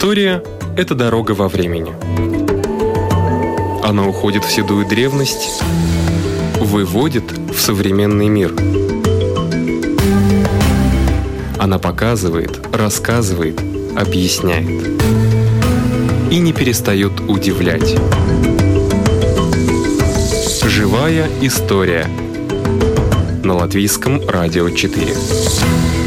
История – это дорога во времени. Она уходит в седую древность, выводит в современный мир. Она показывает, рассказывает, объясняет. И не перестает удивлять. Живая история на латвийском радио 4.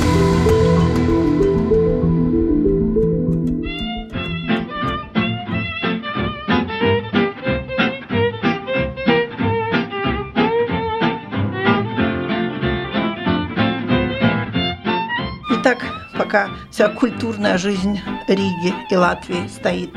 Вся культурная жизнь Риги и Латвии стоит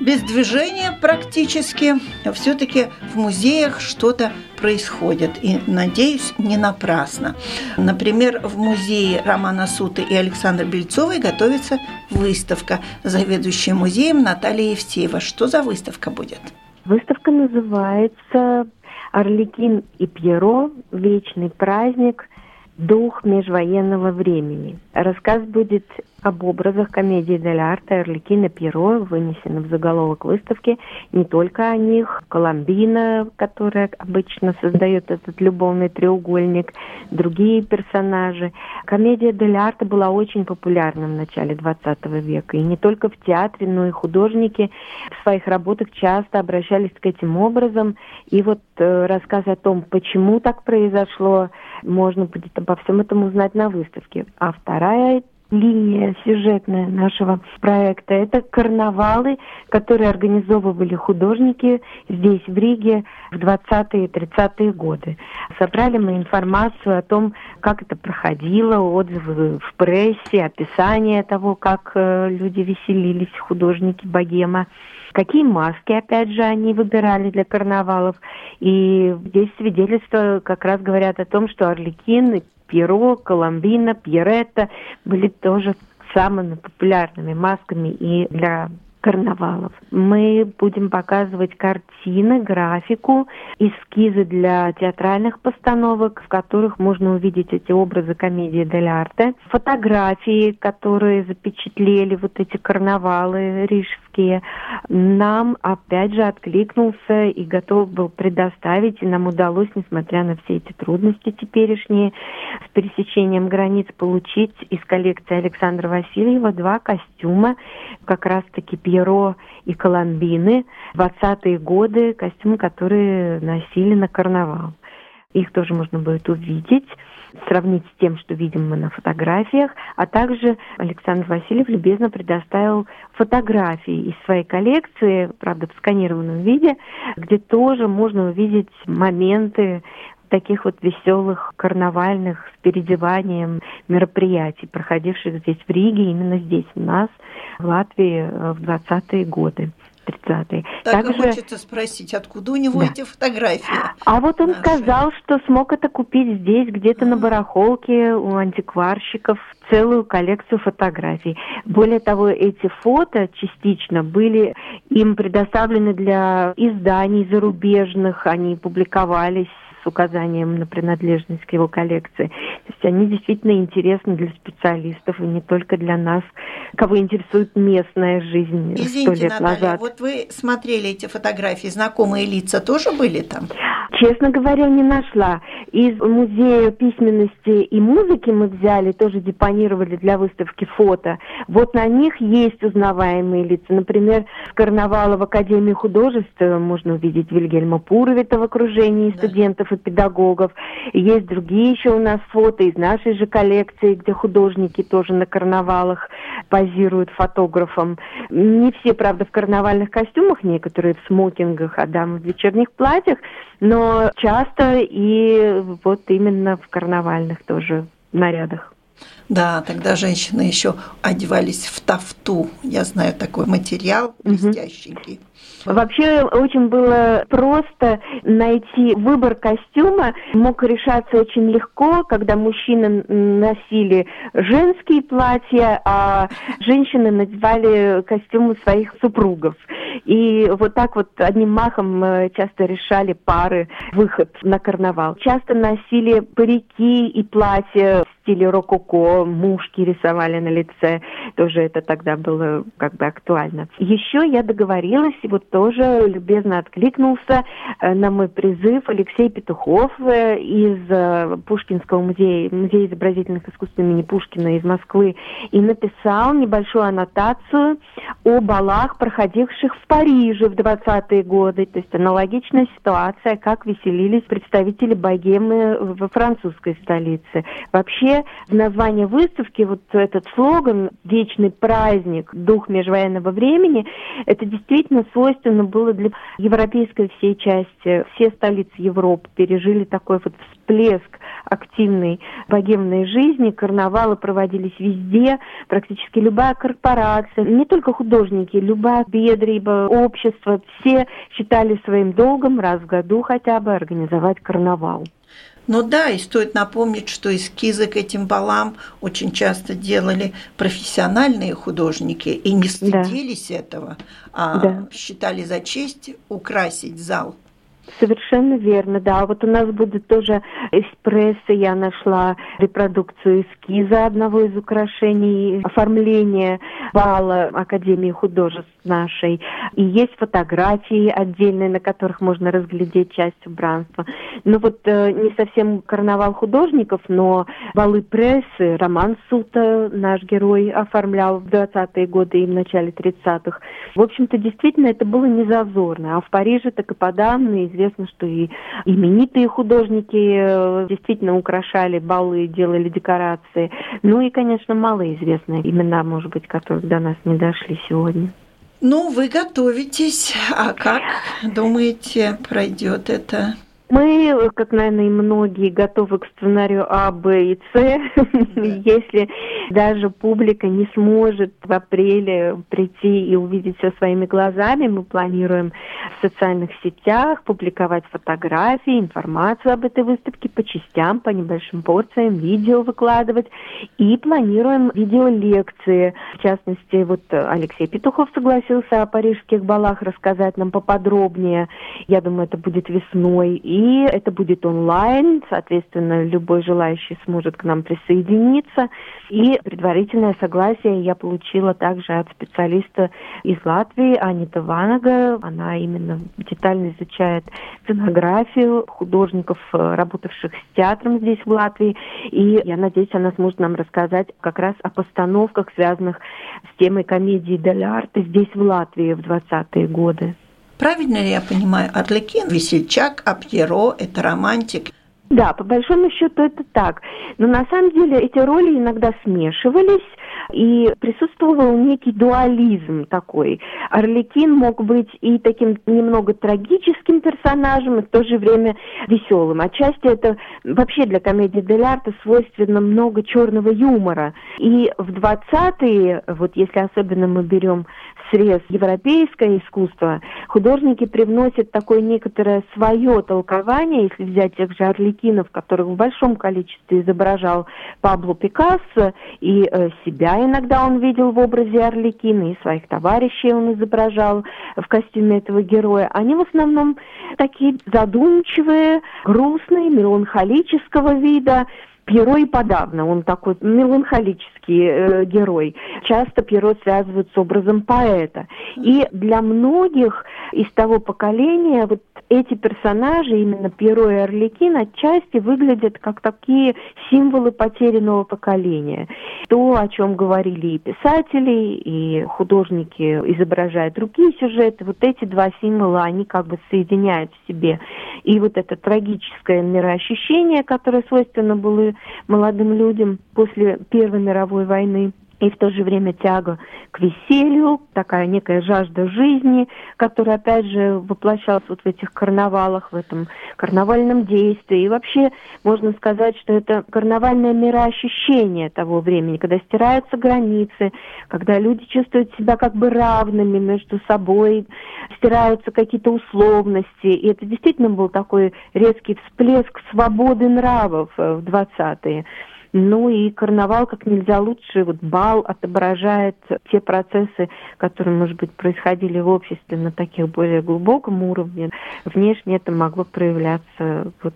без движения практически, все-таки в музеях что-то происходит. И, надеюсь, не напрасно. Например, в музее Романа Суты и Александра Бельцовой готовится выставка. Заведующая музеем Наталья Евсеева. Что за выставка будет? Выставка называется «Орликин и Пьеро. Вечный праздник. Дух межвоенного времени». Рассказ будет об образах комедии Дель Арта Эрликина Пьеро, вынесено в заголовок выставки, не только о них, Коломбина, которая обычно создает этот любовный треугольник, другие персонажи. Комедия Дель Арта была очень популярна в начале XX века, и не только в театре, но и художники в своих работах часто обращались к этим образом, и вот э, рассказ о том, почему так произошло, можно будет обо всем этом узнать на выставке. А вторая линия сюжетная нашего проекта. Это карнавалы, которые организовывали художники здесь, в Риге, в 20-е и 30-е годы. Собрали мы информацию о том, как это проходило, отзывы в прессе, описание того, как э, люди веселились, художники богема какие маски, опять же, они выбирали для карнавалов. И здесь свидетельства как раз говорят о том, что Орликин Пьеро, Коломбина, Пьеретта были тоже самыми популярными масками и для карнавалов. Мы будем показывать картины, графику, эскизы для театральных постановок, в которых можно увидеть эти образы комедии дель арте, фотографии, которые запечатлели вот эти карнавалы рижские. Нам, опять же, откликнулся и готов был предоставить, и нам удалось, несмотря на все эти трудности теперешние, с пересечением границ получить из коллекции Александра Васильева два костюма, как раз-таки Пьеро и Коломбины, 20-е годы, костюмы, которые носили на карнавал. Их тоже можно будет увидеть, сравнить с тем, что видим мы на фотографиях, а также Александр Васильев любезно предоставил фотографии из своей коллекции, правда, в сканированном виде, где тоже можно увидеть моменты таких вот веселых карнавальных с переодеванием мероприятий, проходивших здесь в Риге, именно здесь у нас, в Латвии э, в 20-е годы. 30-е. Так Также... хочется спросить, откуда у него да. эти фотографии? А вот он наши? сказал, что смог это купить здесь, где-то mm. на барахолке у антикварщиков, целую коллекцию фотографий. Более того, эти фото частично были им предоставлены для изданий зарубежных, они публиковались с указанием на принадлежность к его коллекции. То есть они действительно интересны для специалистов и не только для нас, кого интересует местная жизнь сто лет Наталья, назад. вот вы смотрели эти фотографии, знакомые лица тоже были там? Честно говоря, не нашла. Из музея письменности и музыки мы взяли, тоже депонировали для выставки фото. Вот на них есть узнаваемые лица. Например, с карнавала в Академии художеств можно увидеть Вильгельма Пуровита в окружении да. студентов и педагогов. Есть другие еще у нас фото из нашей же коллекции, где художники тоже на карнавалах позируют фотографам. Не все, правда, в карнавальных костюмах, некоторые в смокингах, а дамы в вечерних платьях, но часто и вот именно в карнавальных тоже нарядах. Да, тогда женщины еще одевались в тафту. Я знаю такой материал блестященький. Вообще очень было просто найти выбор костюма. Мог решаться очень легко, когда мужчины носили женские платья, а женщины надевали костюмы своих супругов. И вот так вот одним махом часто решали пары выход на карнавал. Часто носили парики и платья в стиле рококо, мушки рисовали на лице, тоже это тогда было как бы актуально. Еще я договорилась, вот тоже любезно откликнулся э, на мой призыв Алексей Петухов э, из э, Пушкинского музея, музея изобразительных искусств имени Пушкина из Москвы, и написал небольшую аннотацию о балах, проходивших в Париже в 20-е годы, то есть аналогичная ситуация, как веселились представители богемы во французской столице. Вообще, название выставки, вот этот слоган «Вечный праздник, дух межвоенного времени», это действительно свойственно было для европейской всей части. Все столицы Европы пережили такой вот всплеск активной богемной жизни. Карнавалы проводились везде, практически любая корпорация, не только художники, любая бедриба, общество, все считали своим долгом раз в году хотя бы организовать карнавал. Ну да, и стоит напомнить, что эскизы к этим балам очень часто делали профессиональные художники и не стыдились да. этого, а да. считали за честь украсить зал. Совершенно верно, да. Вот у нас будет тоже из прессы, я нашла репродукцию эскиза одного из украшений оформления бала Академии художеств нашей. И есть фотографии отдельные, на которых можно разглядеть часть убранства. Ну вот э, не совсем карнавал художников, но балы прессы, Роман Сута, наш герой, оформлял в 20-е годы и в начале 30-х. В общем-то, действительно, это было не. А в Париже так и подавно известно, что и именитые художники э, действительно украшали балы, делали декорации. Ну и, конечно, малоизвестные имена, может быть, которые до нас не дошли сегодня. Ну, вы готовитесь. А как думаете, пройдет это? Мы, как, наверное, и многие, готовы к сценарию А, Б и С. Если даже публика не сможет в апреле прийти и увидеть все своими глазами, мы планируем в социальных сетях публиковать фотографии, информацию об этой выставке по частям, по небольшим порциям, видео выкладывать. И планируем видеолекции. В частности, вот Алексей Петухов согласился о парижских балах рассказать нам поподробнее. Я думаю, это будет весной. И и это будет онлайн, соответственно, любой желающий сможет к нам присоединиться. И предварительное согласие я получила также от специалиста из Латвии, Анита Ванага. Она именно детально изучает сценографию художников, работавших с театром здесь, в Латвии. И я надеюсь, она сможет нам рассказать как раз о постановках, связанных с темой комедии «Дель арте» здесь, в Латвии, в 20-е годы. Правильно ли я понимаю, Арлекин, весельчак, а Пьеро – это романтик? Да, по большому счету это так. Но на самом деле эти роли иногда смешивались, и присутствовал некий дуализм такой. Орликин мог быть и таким немного трагическим персонажем, и в то же время веселым. Отчасти это вообще для комедии Дель Арта свойственно много черного юмора. И в 20-е, вот если особенно мы берем срез европейское искусство, художники привносят такое некоторое свое толкование, если взять тех же Орликинов, которых в большом количестве изображал Пабло Пикассо, и э, себя иногда он видел в образе Орликина, и своих товарищей он изображал в костюме этого героя. Они в основном такие задумчивые, грустные, меланхолического вида, Пьеро и подавно, он такой меланхолический э, герой. Часто Пьеро связывают с образом поэта. И для многих из того поколения вот эти персонажи, именно Пьеро и Орликин, отчасти выглядят как такие символы потерянного поколения. То, о чем говорили и писатели, и художники изображают другие сюжеты, вот эти два символа, они как бы соединяют в себе и вот это трагическое мироощущение, которое свойственно было молодым людям после Первой мировой войны и в то же время тяга к веселью, такая некая жажда жизни, которая, опять же, воплощалась вот в этих карнавалах, в этом карнавальном действии. И вообще можно сказать, что это карнавальное мироощущение того времени, когда стираются границы, когда люди чувствуют себя как бы равными между собой, стираются какие-то условности. И это действительно был такой резкий всплеск свободы нравов в 20-е. Ну и карнавал как нельзя лучше, вот бал отображает те процессы, которые, может быть, происходили в обществе на таких более глубоком уровне. Внешне это могло проявляться вот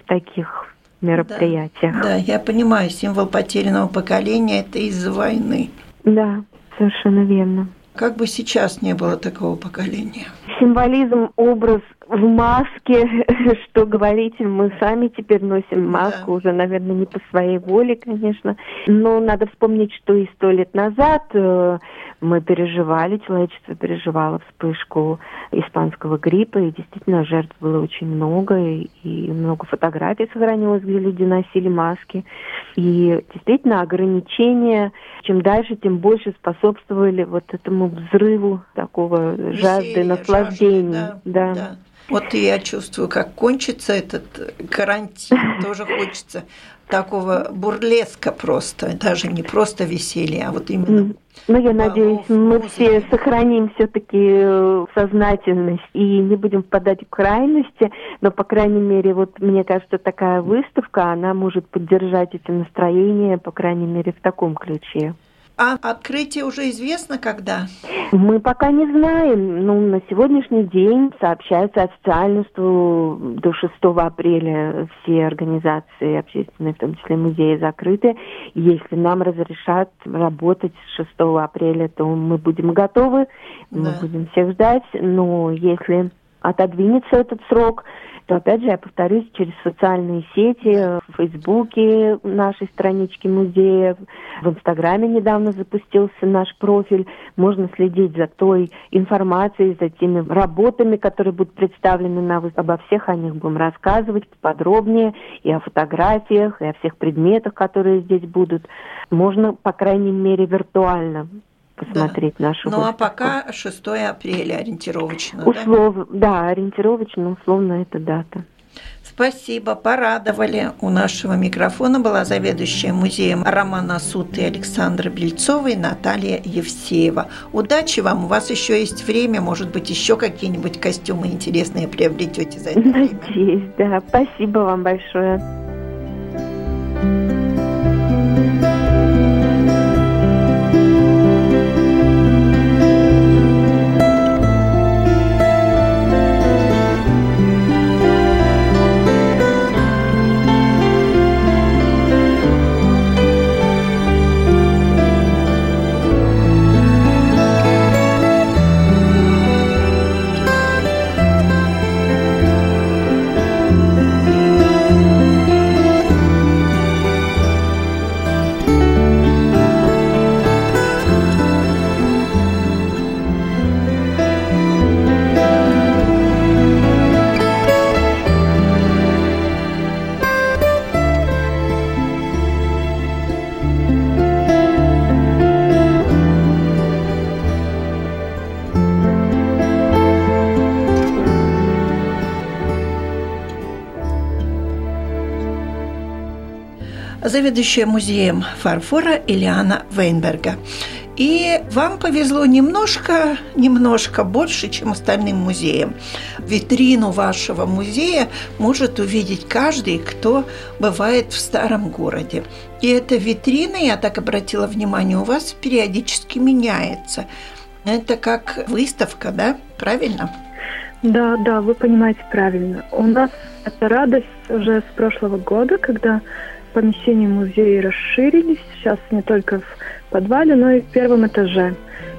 в таких мероприятиях. Да, да, я понимаю, символ потерянного поколения – это из-за войны. Да, совершенно верно. Как бы сейчас не было такого поколения. Символизм, образ в маске, что говорить, мы сами теперь носим маску, да. уже, наверное, не по своей воле, конечно. Но надо вспомнить, что и сто лет назад э, мы переживали, человечество переживало вспышку испанского гриппа, и действительно жертв было очень много, и, и много фотографий сохранилось, где люди носили маски. И действительно ограничения, чем дальше, тем больше способствовали вот этому взрыву такого Веселье, жажды, наслаждения. Жажды, да, да. да. Вот и я чувствую, как кончится этот карантин. Тоже хочется такого бурлеска просто, даже не просто веселья, а вот именно. Ну, я надеюсь, мы все сохраним все-таки э, сознательность и не будем впадать в крайности, но, по крайней мере, вот мне кажется, такая выставка, она может поддержать эти настроения, по крайней мере, в таком ключе. А открытие уже известно когда? Мы пока не знаем. Ну, на сегодняшний день сообщается официально, что до 6 апреля все организации общественные, в том числе музеи, закрыты. Если нам разрешат работать с 6 апреля, то мы будем готовы, да. мы будем всех ждать. Но если отодвинется этот срок, то, опять же, я повторюсь, через социальные сети, в Фейсбуке нашей странички музея, в Инстаграме недавно запустился наш профиль. Можно следить за той информацией, за теми работами, которые будут представлены на Обо всех о них будем рассказывать подробнее, и о фотографиях, и о всех предметах, которые здесь будут. Можно, по крайней мере, виртуально посмотреть да. нашу Ну выставку. а пока 6 апреля ориентировочно, Услов... да? Да, ориентировочно, условно, это дата. Спасибо, порадовали. У нашего микрофона была заведующая музеем Романа Суд и Александра Бельцова и Наталья Евсеева. Удачи вам, у вас еще есть время, может быть, еще какие-нибудь костюмы интересные приобретете за это время. Надеюсь, да. Спасибо вам большое. Заведующая музеем фарфора Ильяна Вейнберга. И вам повезло немножко, немножко больше, чем остальным музеям. Витрину вашего музея может увидеть каждый, кто бывает в старом городе. И эта витрина, я так обратила внимание, у вас периодически меняется. Это как выставка, да? Правильно? Да, да, вы понимаете правильно. У нас это радость уже с прошлого года, когда помещения музея расширились. Сейчас не только в подвале, но и в первом этаже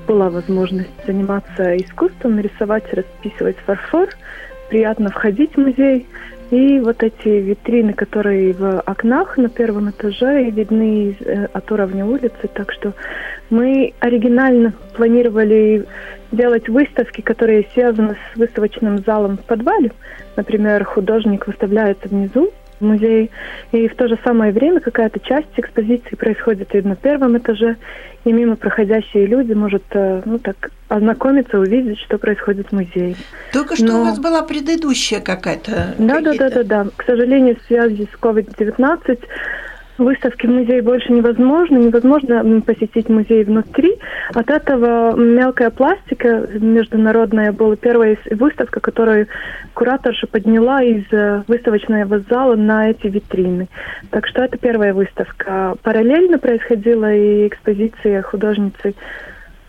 была возможность заниматься искусством, рисовать, расписывать фарфор. Приятно входить в музей. И вот эти витрины, которые в окнах на первом этаже видны э, от уровня улицы. Так что мы оригинально планировали делать выставки, которые связаны с выставочным залом в подвале. Например, художник выставляется внизу, в музее. И в то же самое время какая-то часть экспозиции происходит и на первом этаже, и мимо проходящие люди могут э, ну, так, ознакомиться, увидеть, что происходит в музее. Только что Но... у вас была предыдущая какая-то. Да, да, да, да, да. К сожалению, в связи с COVID-19 Выставки в музее больше невозможно, невозможно посетить музей внутри. От этого мелкая пластика международная была первая выставка, которую кураторша подняла из э, выставочного зала на эти витрины. Так что это первая выставка. Параллельно происходила и экспозиция художницы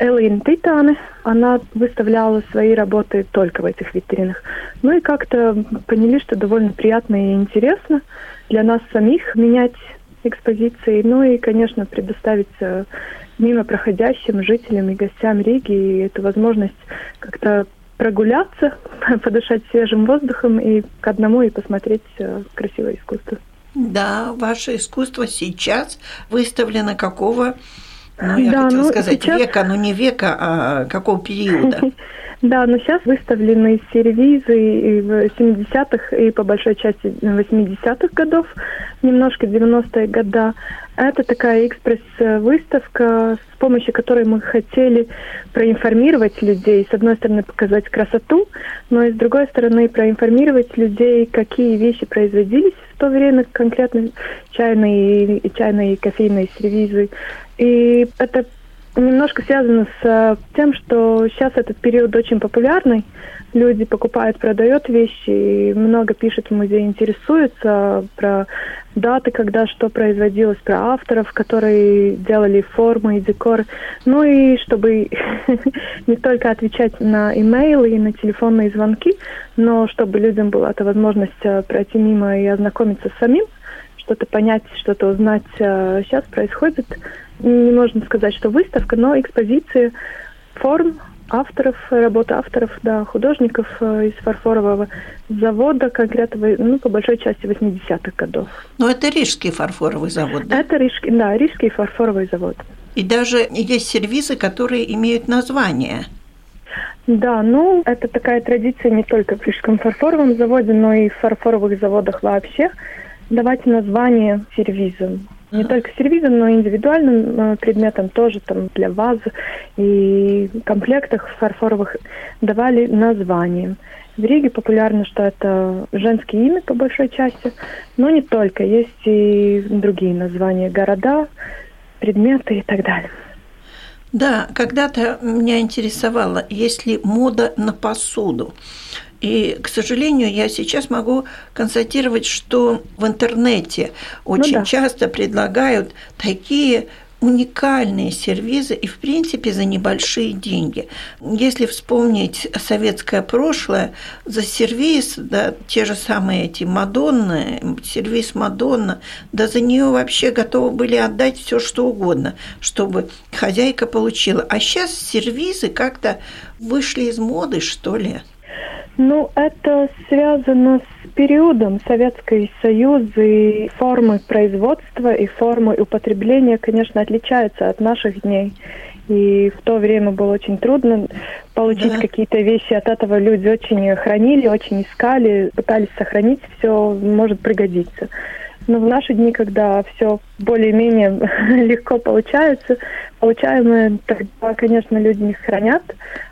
Эллин Титаны. Она выставляла свои работы только в этих витринах. Ну и как-то поняли, что довольно приятно и интересно для нас самих менять экспозиции. Ну и, конечно, предоставить э, мимо проходящим жителям и гостям Риги эту возможность как-то прогуляться, подышать свежим воздухом и к одному и посмотреть э, красивое искусство. Да, ваше искусство сейчас выставлено какого, ну, я да, хотела ну, сказать, сейчас... века, но не века, а какого периода? Да, но сейчас выставлены сервизы в 70-х и по большой части 80-х годов, немножко 90-е года. Это такая экспресс-выставка, с помощью которой мы хотели проинформировать людей, с одной стороны показать красоту, но и с другой стороны проинформировать людей, какие вещи производились в то время, конкретно чайные чайные и кофейные сервизы. И это немножко связано с э, тем, что сейчас этот период очень популярный. Люди покупают, продают вещи, и много пишут в музее, интересуются про даты, когда что производилось, про авторов, которые делали формы и декор. Ну и чтобы не только отвечать на имейлы и на телефонные звонки, но чтобы людям была эта возможность э, пройти мимо и ознакомиться с самим, что-то понять, что-то узнать сейчас э, происходит не можно сказать, что выставка, но экспозиции форм авторов, работы авторов, да, художников э, из фарфорового завода, конкретно, ну, по большой части 80-х годов. Но это Рижский фарфоровый завод, да? Это Рижский, да, Рижский фарфоровый завод. И даже есть сервизы, которые имеют название. Да, ну, это такая традиция не только в Рижском фарфоровом заводе, но и в фарфоровых заводах вообще давать название сервизам. Не только сервизом, но и индивидуальным э, предметом тоже там для ваз и комплектах фарфоровых давали название. В Риге популярно, что это женские имя по большой части, но не только. Есть и другие названия города, предметы и так далее. Да, когда-то меня интересовало, есть ли мода на посуду. И, к сожалению, я сейчас могу констатировать, что в интернете очень ну да. часто предлагают такие уникальные сервизы и, в принципе, за небольшие деньги. Если вспомнить советское прошлое, за сервиз, да, те же самые эти Мадонны, сервис Мадонна, да за нее вообще готовы были отдать все что угодно, чтобы хозяйка получила. А сейчас сервизы как-то вышли из моды, что ли? Ну, это связано с периодом Советский Союз и формы производства и формы употребления, конечно, отличаются от наших дней. И в то время было очень трудно получить да. какие-то вещи. От этого люди очень хранили, очень искали, пытались сохранить все, может пригодиться. Но в наши дни, когда все более-менее легко получается, получаемое тогда, конечно, люди не хранят,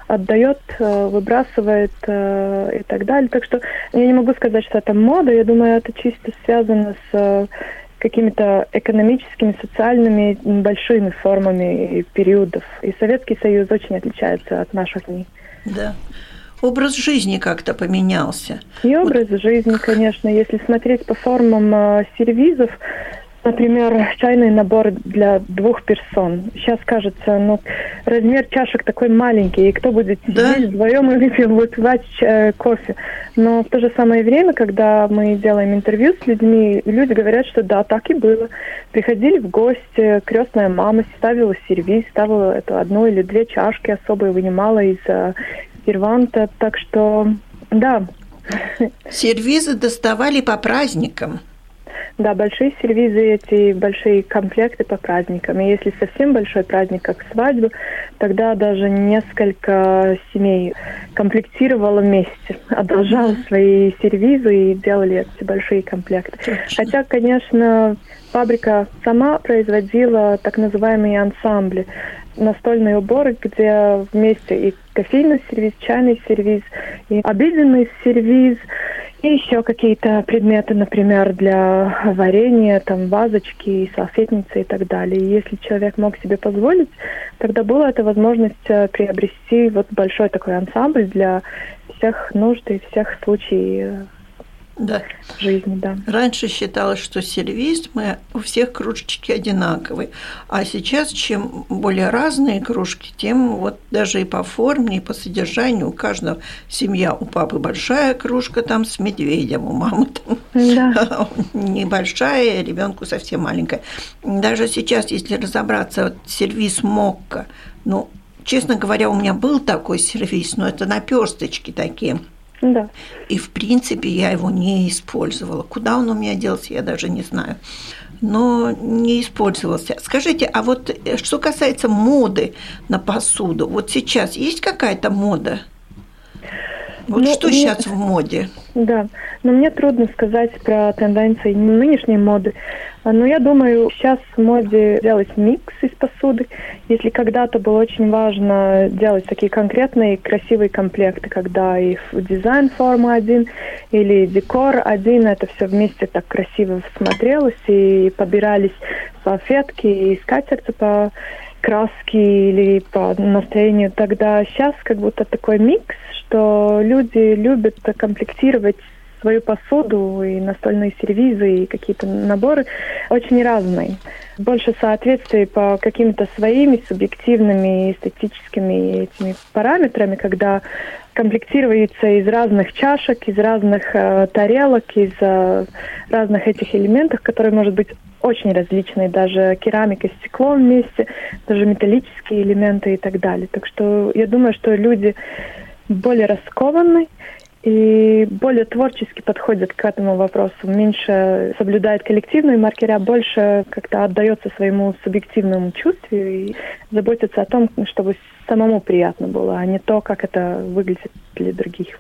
отдает, э, выбрасывает э, и так далее. Так что я не могу сказать, что это мода. Я думаю, это чисто связано с э, какими-то экономическими, социальными большими формами периодов. И Советский Союз очень отличается от наших дней. Да. Образ жизни как-то поменялся. И образ вот. жизни, конечно. Если смотреть по формам э, сервизов, Например, чайный набор для двух персон. Сейчас кажется, ну, размер чашек такой маленький, и кто будет да? сидеть вдвоем и выпивать э, кофе. Но в то же самое время, когда мы делаем интервью с людьми, люди говорят, что да, так и было. Приходили в гости, крестная мама ставила сервис, ставила это одну или две чашки особые, вынимала из э, серванта. Так что, да. Сервизы доставали по праздникам. Да, большие сервизы, эти большие комплекты по праздникам. И если совсем большой праздник, как свадьба, тогда даже несколько семей комплектировало вместе, одолжало свои сервизы и делали эти большие комплекты. Точно. Хотя, конечно, фабрика сама производила так называемые ансамбли настольные уборы, где вместе и кофейный сервиз, чайный сервиз, и обеденный сервиз, и еще какие-то предметы, например, для варенья, там вазочки, салфетницы и так далее. И если человек мог себе позволить, тогда была эта возможность э, приобрести вот большой такой ансамбль для всех нужд и всех случаев да. жизни, да. Раньше считалось, что сервис мы у всех кружечки одинаковые, а сейчас чем более разные кружки, тем вот даже и по форме, и по содержанию у каждого семья у папы большая кружка там с медведем, у мамы там да. небольшая, ребенку совсем маленькая. Даже сейчас, если разобраться, вот сервис Мокко, ну честно говоря, у меня был такой сервис, но это наперсточки такие – да. И, в принципе, я его не использовала. Куда он у меня делся, я даже не знаю. Но не использовался. Скажите, а вот э, что касается моды на посуду, вот сейчас есть какая-то мода? Вот ну, что мне, сейчас в моде? Да, но мне трудно сказать про тенденции нынешней моды. Но я думаю, сейчас в моде делать микс из посуды. Если когда-то было очень важно делать такие конкретные красивые комплекты, когда и дизайн форма один, или декор один, это все вместе так красиво смотрелось, и подбирались салфетки и скатерти по краски или по настроению, тогда сейчас как будто такой микс, что люди любят комплектировать свою посуду и настольные сервизы и какие-то наборы очень разные. Больше соответствий по какими-то своими субъективными эстетическими этими параметрами, когда комплектируется из разных чашек, из разных э, тарелок, из э, разных этих элементов, которые, может быть, очень различные, даже керамика, стекло вместе, даже металлические элементы и так далее. Так что я думаю, что люди более раскованны и более творчески подходят к этому вопросу, меньше соблюдает коллективные маркеры, а больше как-то отдается своему субъективному чувству и заботится о том, чтобы самому приятно было, а не то, как это выглядит для других.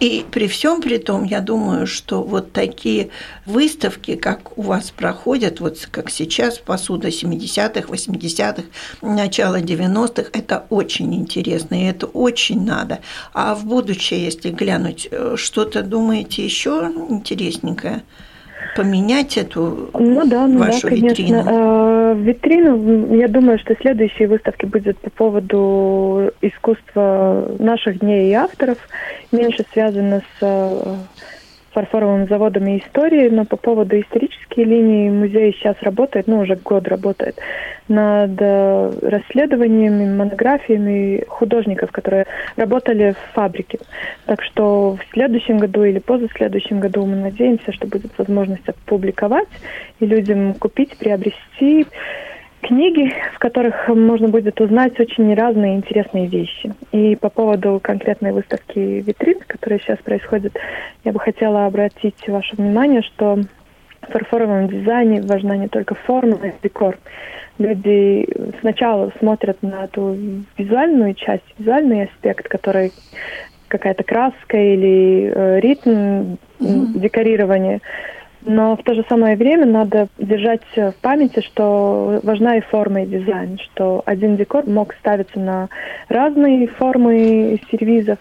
И при всем при том, я думаю, что вот такие выставки, как у вас проходят, вот как сейчас, посуда 70-х, 80-х, начало 90-х, это очень интересно, и это очень надо. А в будущее, если глянуть, э, что-то думаете еще интересненькое? Поменять эту ну, да, ну, вашу да, витрину? Конечно. Витрину, я думаю, что следующие выставки будут по поводу искусства наших дней и авторов, меньше связано с э, фарфоровым заводом и историей, но по поводу исторической линии музей сейчас работает, ну, уже год работает, над э, расследованиями, монографиями художников, которые работали в фабрике. Так что в следующем году или позаследующем году мы надеемся, что будет возможность опубликовать и людям купить, приобрести книги, в которых можно будет узнать очень разные интересные вещи. И по поводу конкретной выставки витрин, которая сейчас происходит, я бы хотела обратить ваше внимание, что в фарфоровом дизайне важна не только форма, но и декор. Люди сначала смотрят на эту визуальную часть, визуальный аспект, который какая-то краска или э, ритм mm-hmm. декорирования. Но в то же самое время надо держать в памяти, что важна и форма, и дизайн, что один декор мог ставиться на разные формы сервизов,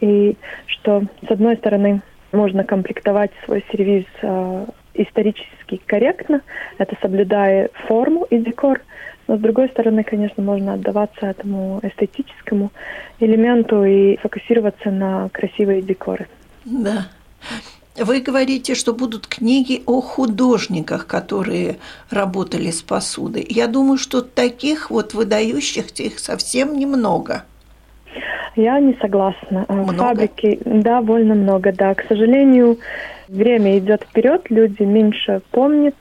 и что, с одной стороны, можно комплектовать свой сервиз э, исторически корректно, это соблюдая форму и декор, но с другой стороны, конечно, можно отдаваться этому эстетическому элементу и фокусироваться на красивые декоры. Да. Вы говорите, что будут книги о художниках, которые работали с посудой. Я думаю, что таких вот выдающихся их совсем немного. Я не согласна. Э, много? Фабрики довольно много, да. К сожалению, время идет вперед, люди меньше помнят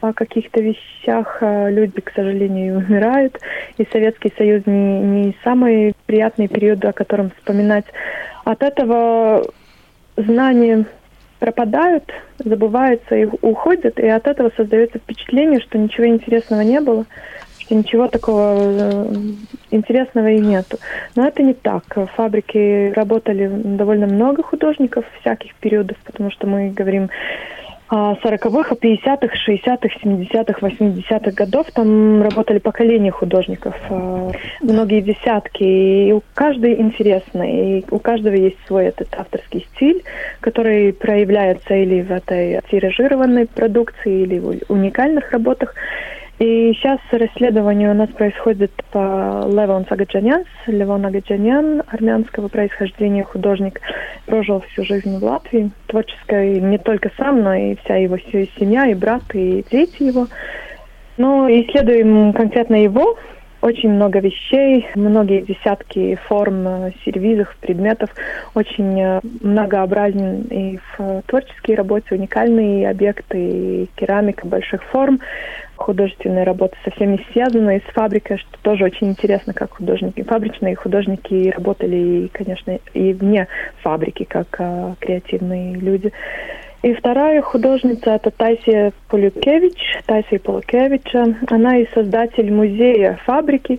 о каких-то вещах, э, люди, к сожалению, умирают. И Советский Союз не, не самый приятный период, о котором вспоминать. От этого знания пропадают, забываются и уходят, и от этого создается впечатление, что ничего интересного не было, что ничего такого э, интересного и нету. Но это не так. В фабрике работали довольно много художников всяких периодов, потому что мы говорим 40-х, 50-х, 60-х, 70-х, 80-х годов там работали поколения художников, а, многие десятки, и у каждой интересно, и у каждого есть свой этот авторский стиль, который проявляется или в этой тиражированной продукции, или в уникальных работах. И сейчас расследование у нас происходит по Левон Сагаджанян. Левон Агаджанян, армянского происхождения художник, прожил всю жизнь в Латвии. Творческая не только сам, но и вся его семья, и брат, и дети его. Но исследуем конкретно его, очень много вещей, многие десятки форм, сервизов, предметов, очень э, многообразен и в творческие работы, уникальные объекты, и керамика больших форм, художественные работы со всеми связаны с фабрикой, что тоже очень интересно, как художники, фабричные художники работали, и, конечно, и вне фабрики, как а, креативные люди. И вторая художница это Тайсия Полюкевич, Тайсия Полюкевича. Она и создатель музея фабрики.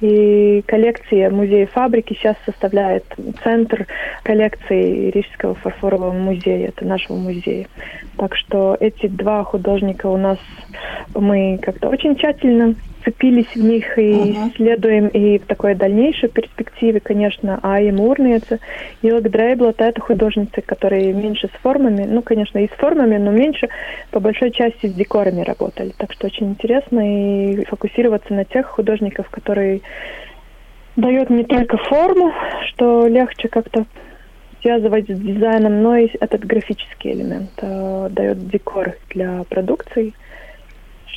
И коллекция музея фабрики сейчас составляет центр коллекции Рижского фарфорового музея, это нашего музея. Так что эти два художника у нас, мы как-то очень тщательно вцепились в них и uh-huh. исследуем и в такой дальнейшей перспективе, конечно, Айя Мурница, Илг Дрейблот, это художницы, которые меньше с формами, ну, конечно, и с формами, но меньше, по большой части с декорами работали. Так что очень интересно и фокусироваться на тех художников, которые дают не только форму, что легче как-то связывать с дизайном, но и этот графический элемент э, дает декор для продукции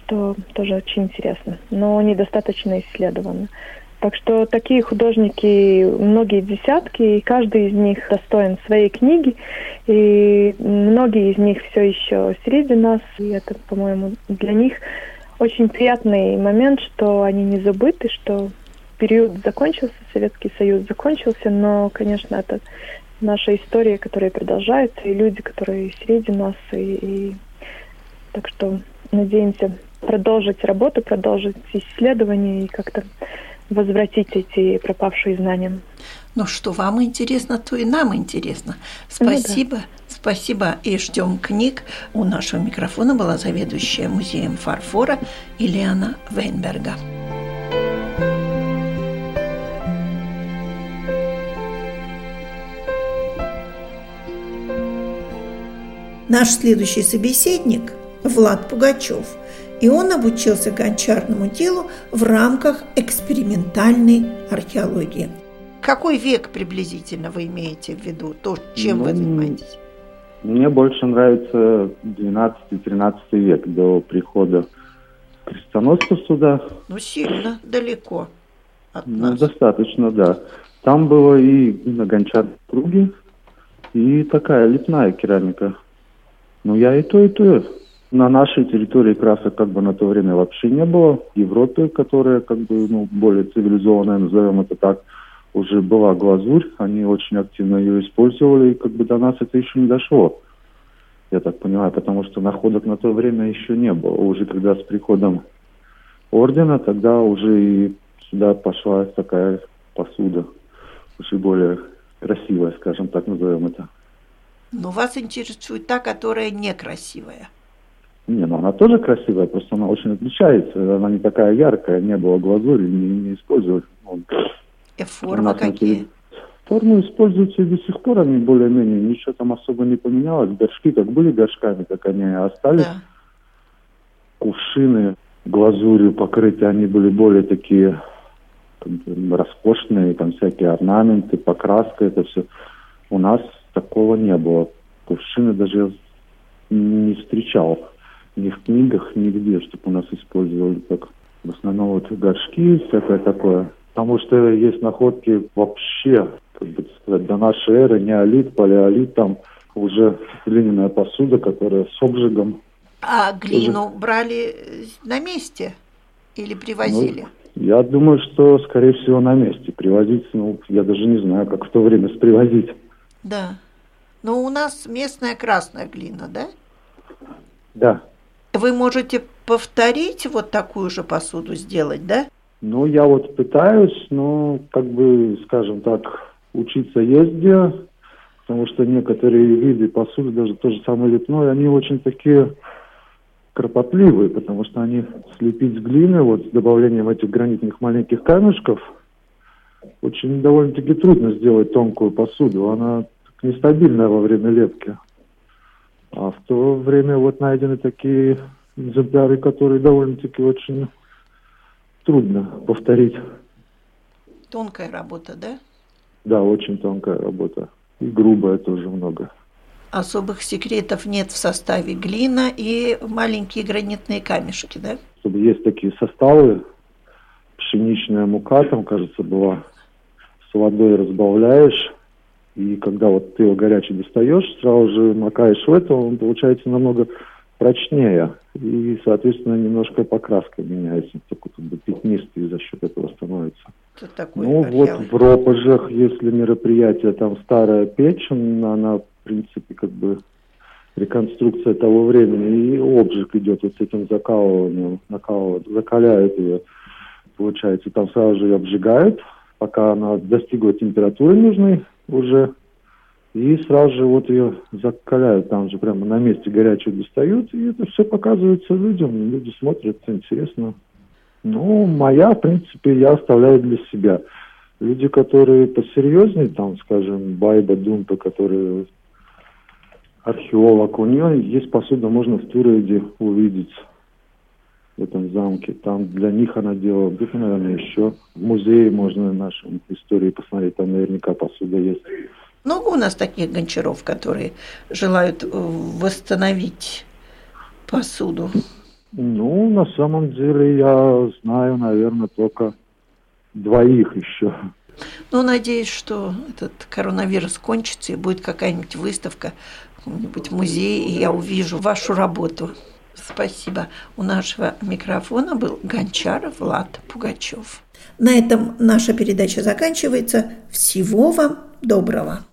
что тоже очень интересно, но недостаточно исследовано. Так что такие художники, многие десятки, и каждый из них достоин своей книги, и многие из них все еще среди нас, и это, по-моему, для них очень приятный момент, что они не забыты, что период закончился, Советский Союз закончился, но, конечно, это наша история, которая продолжается, и люди, которые среди нас, и, и так что надеемся продолжить работу, продолжить исследования и как-то возвратить эти пропавшие знания. Ну, что вам интересно, то и нам интересно. Спасибо. Ну, да. Спасибо и ждем книг. У нашего микрофона была заведующая музеем фарфора Ильяна Вейнберга. Наш следующий собеседник – Влад Пугачев – и он обучился гончарному делу в рамках экспериментальной археологии. Какой век приблизительно вы имеете в виду, то, чем ну, вы занимаетесь? Мне больше нравится 12-13 век до прихода крестоносцев сюда. Ну, сильно далеко от ну, нас. Достаточно, да. Там было и на гончарной круге, и такая лепная керамика. Ну, я и то, и то на нашей территории красок как бы на то время вообще не было. В Европе, которая как бы ну, более цивилизованная, назовем это так, уже была глазурь, они очень активно ее использовали, и как бы до нас это еще не дошло. Я так понимаю, потому что находок на то время еще не было. Уже когда с приходом ордена, тогда уже и сюда пошла такая посуда, уже более красивая, скажем так, назовем это. Но вас интересует та, которая некрасивая. Не, ну она тоже красивая, просто она очень отличается. Она не такая яркая, не было глазури, не, не использовали. Ну, И формы какие? Формы используются и до сих пор, они более-менее, ничего там особо не поменялось. Горшки как были горшками, так они и остались. Да. Кувшины глазурью покрыты, они были более такие роскошные, там всякие орнаменты, покраска, это все. У нас такого не было. Кувшины даже не встречал ни в книгах, нигде, чтобы у нас использовали так. В основном вот горшки, всякое такое. Потому что есть находки вообще, как бы сказать, до нашей эры, неолит, палеолит, там уже глиняная посуда, которая с обжигом. А глину уже... брали на месте или привозили? Ну, я думаю, что, скорее всего, на месте. Привозить, ну, я даже не знаю, как в то время привозить. Да. Но у нас местная красная глина, да? Да. Вы можете повторить вот такую же посуду сделать, да? Ну, я вот пытаюсь, но, как бы, скажем так, учиться где, потому что некоторые виды посуды, даже то же самое лепное, они очень такие кропотливые, потому что они слепить с глины, вот с добавлением этих гранитных маленьких камешков, очень довольно-таки трудно сделать тонкую посуду. Она нестабильная во время лепки. А в то время вот найдены такие экземпляры, которые довольно-таки очень трудно повторить. Тонкая работа, да? Да, очень тонкая работа. И грубая тоже много. Особых секретов нет в составе глина и маленькие гранитные камешки, да? Есть такие составы. Пшеничная мука, там, кажется, была. С водой разбавляешь. И когда вот ты его горячий достаешь, сразу же макаешь в это, он получается намного прочнее. И, соответственно, немножко покраска меняется. Такой как бы пятнистый за счет этого становится. Что такое ну, вот в Ропожах, если мероприятие, там старая печь, она, в принципе, как бы реконструкция того времени, и обжиг идет вот с этим закалыванием, накалывают, закаляют ее. Получается, там сразу же ее обжигают, пока она достигла температуры нужной уже, и сразу же вот ее закаляют, там же прямо на месте горячую достают, и это все показывается людям, люди смотрят, интересно. Ну, моя, в принципе, я оставляю для себя. Люди, которые посерьезнее, там, скажем, Байба Думпа, который археолог, у нее есть посуда, можно в Туреде увидеть в этом замке. Там для них она делала, где-то, наверное, еще. В музее можно нашей истории посмотреть, там наверняка посуда есть. Много у нас таких гончаров, которые желают восстановить посуду? Ну, на самом деле я знаю, наверное, только двоих еще. Ну, надеюсь, что этот коронавирус кончится и будет какая-нибудь выставка в каком-нибудь музее, и я увижу вашу работу. Спасибо. У нашего микрофона был Гончаров Влад Пугачев. На этом наша передача заканчивается. Всего вам доброго.